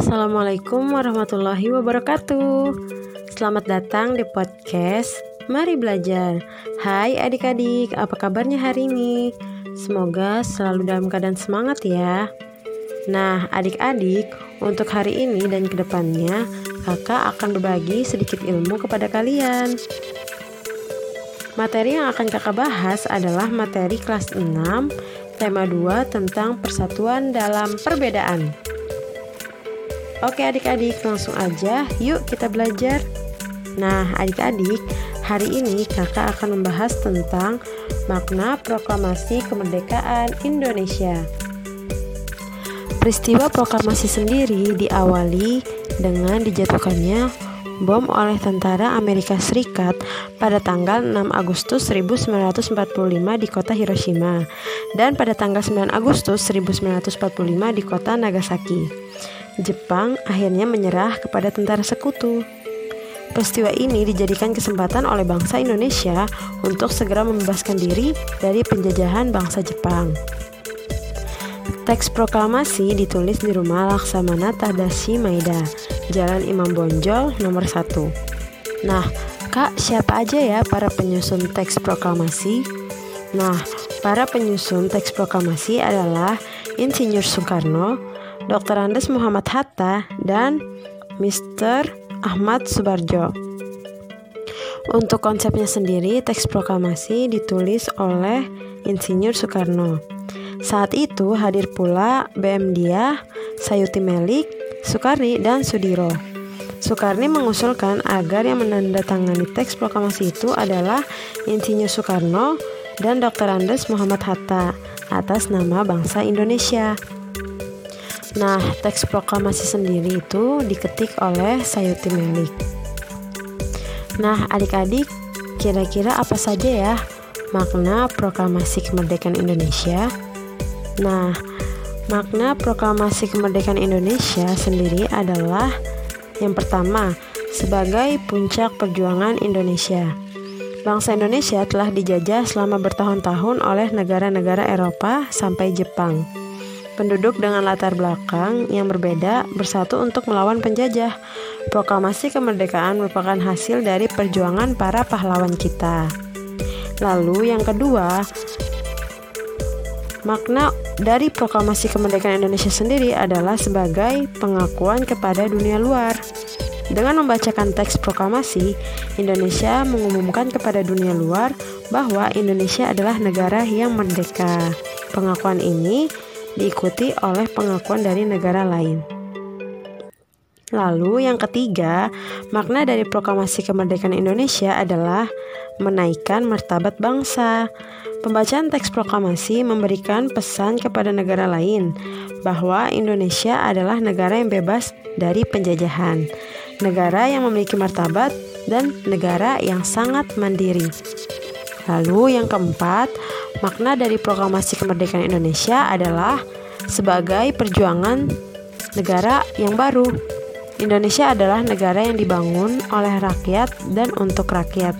Assalamualaikum warahmatullahi wabarakatuh. Selamat datang di podcast Mari Belajar. Hai adik-adik, apa kabarnya hari ini? Semoga selalu dalam keadaan semangat ya. Nah, adik-adik, untuk hari ini dan ke depannya, kakak akan berbagi sedikit ilmu kepada kalian. Materi yang akan kakak bahas adalah materi kelas 6, tema 2 tentang persatuan dalam perbedaan. Oke adik-adik langsung aja yuk kita belajar Nah adik-adik hari ini kakak akan membahas tentang makna proklamasi kemerdekaan Indonesia Peristiwa proklamasi sendiri diawali dengan dijatuhkannya bom oleh tentara Amerika Serikat pada tanggal 6 Agustus 1945 di kota Hiroshima dan pada tanggal 9 Agustus 1945 di kota Nagasaki. Jepang akhirnya menyerah kepada tentara sekutu. Peristiwa ini dijadikan kesempatan oleh bangsa Indonesia untuk segera membebaskan diri dari penjajahan bangsa Jepang. Teks proklamasi ditulis di rumah Laksamana Tadashi Maeda, Jalan Imam Bonjol nomor 1. Nah, Kak, siapa aja ya para penyusun teks proklamasi? Nah, para penyusun teks proklamasi adalah Insinyur Soekarno, Dr. Andes Muhammad Hatta, dan Mr. Ahmad Subarjo. Untuk konsepnya sendiri, teks proklamasi ditulis oleh Insinyur Soekarno. Saat itu hadir pula BM Dia, Sayuti Melik, Soekarni, dan Sudiro. Soekarni mengusulkan agar yang menandatangani teks proklamasi itu adalah Insinyur Soekarno dan Dr. Andes Muhammad Hatta atas nama bangsa Indonesia. Nah, teks proklamasi sendiri itu diketik oleh Sayuti Melik. Nah, adik-adik, kira-kira apa saja ya makna proklamasi kemerdekaan Indonesia? Nah, makna proklamasi kemerdekaan Indonesia sendiri adalah yang pertama, sebagai puncak perjuangan Indonesia. Bangsa Indonesia telah dijajah selama bertahun-tahun oleh negara-negara Eropa sampai Jepang. Penduduk dengan latar belakang yang berbeda bersatu untuk melawan penjajah. Proklamasi kemerdekaan merupakan hasil dari perjuangan para pahlawan kita. Lalu, yang kedua, makna dari proklamasi kemerdekaan Indonesia sendiri adalah sebagai pengakuan kepada dunia luar. Dengan membacakan teks proklamasi, Indonesia mengumumkan kepada dunia luar bahwa Indonesia adalah negara yang merdeka. Pengakuan ini diikuti oleh pengakuan dari negara lain. Lalu, yang ketiga, makna dari proklamasi kemerdekaan Indonesia adalah menaikkan martabat bangsa. Pembacaan teks proklamasi memberikan pesan kepada negara lain bahwa Indonesia adalah negara yang bebas dari penjajahan, negara yang memiliki martabat, dan negara yang sangat mandiri. Lalu, yang keempat, Makna dari proklamasi kemerdekaan Indonesia adalah sebagai perjuangan negara yang baru. Indonesia adalah negara yang dibangun oleh rakyat dan untuk rakyat.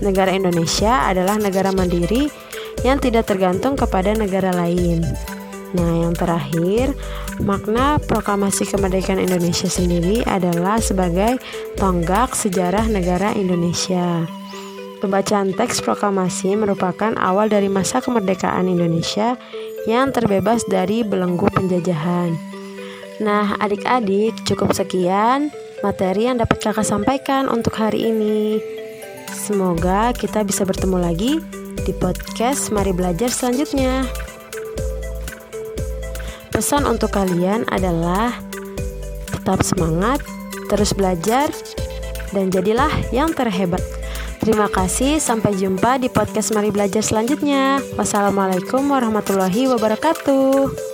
Negara Indonesia adalah negara mandiri yang tidak tergantung kepada negara lain. Nah, yang terakhir, makna proklamasi kemerdekaan Indonesia sendiri adalah sebagai tonggak sejarah negara Indonesia. Pembacaan teks proklamasi merupakan awal dari masa kemerdekaan Indonesia yang terbebas dari belenggu penjajahan. Nah, adik-adik, cukup sekian materi yang dapat kakak sampaikan untuk hari ini. Semoga kita bisa bertemu lagi di podcast Mari Belajar selanjutnya. Pesan untuk kalian adalah tetap semangat, terus belajar, dan jadilah yang terhebat. Terima kasih, sampai jumpa di podcast Mari Belajar selanjutnya. Wassalamualaikum warahmatullahi wabarakatuh.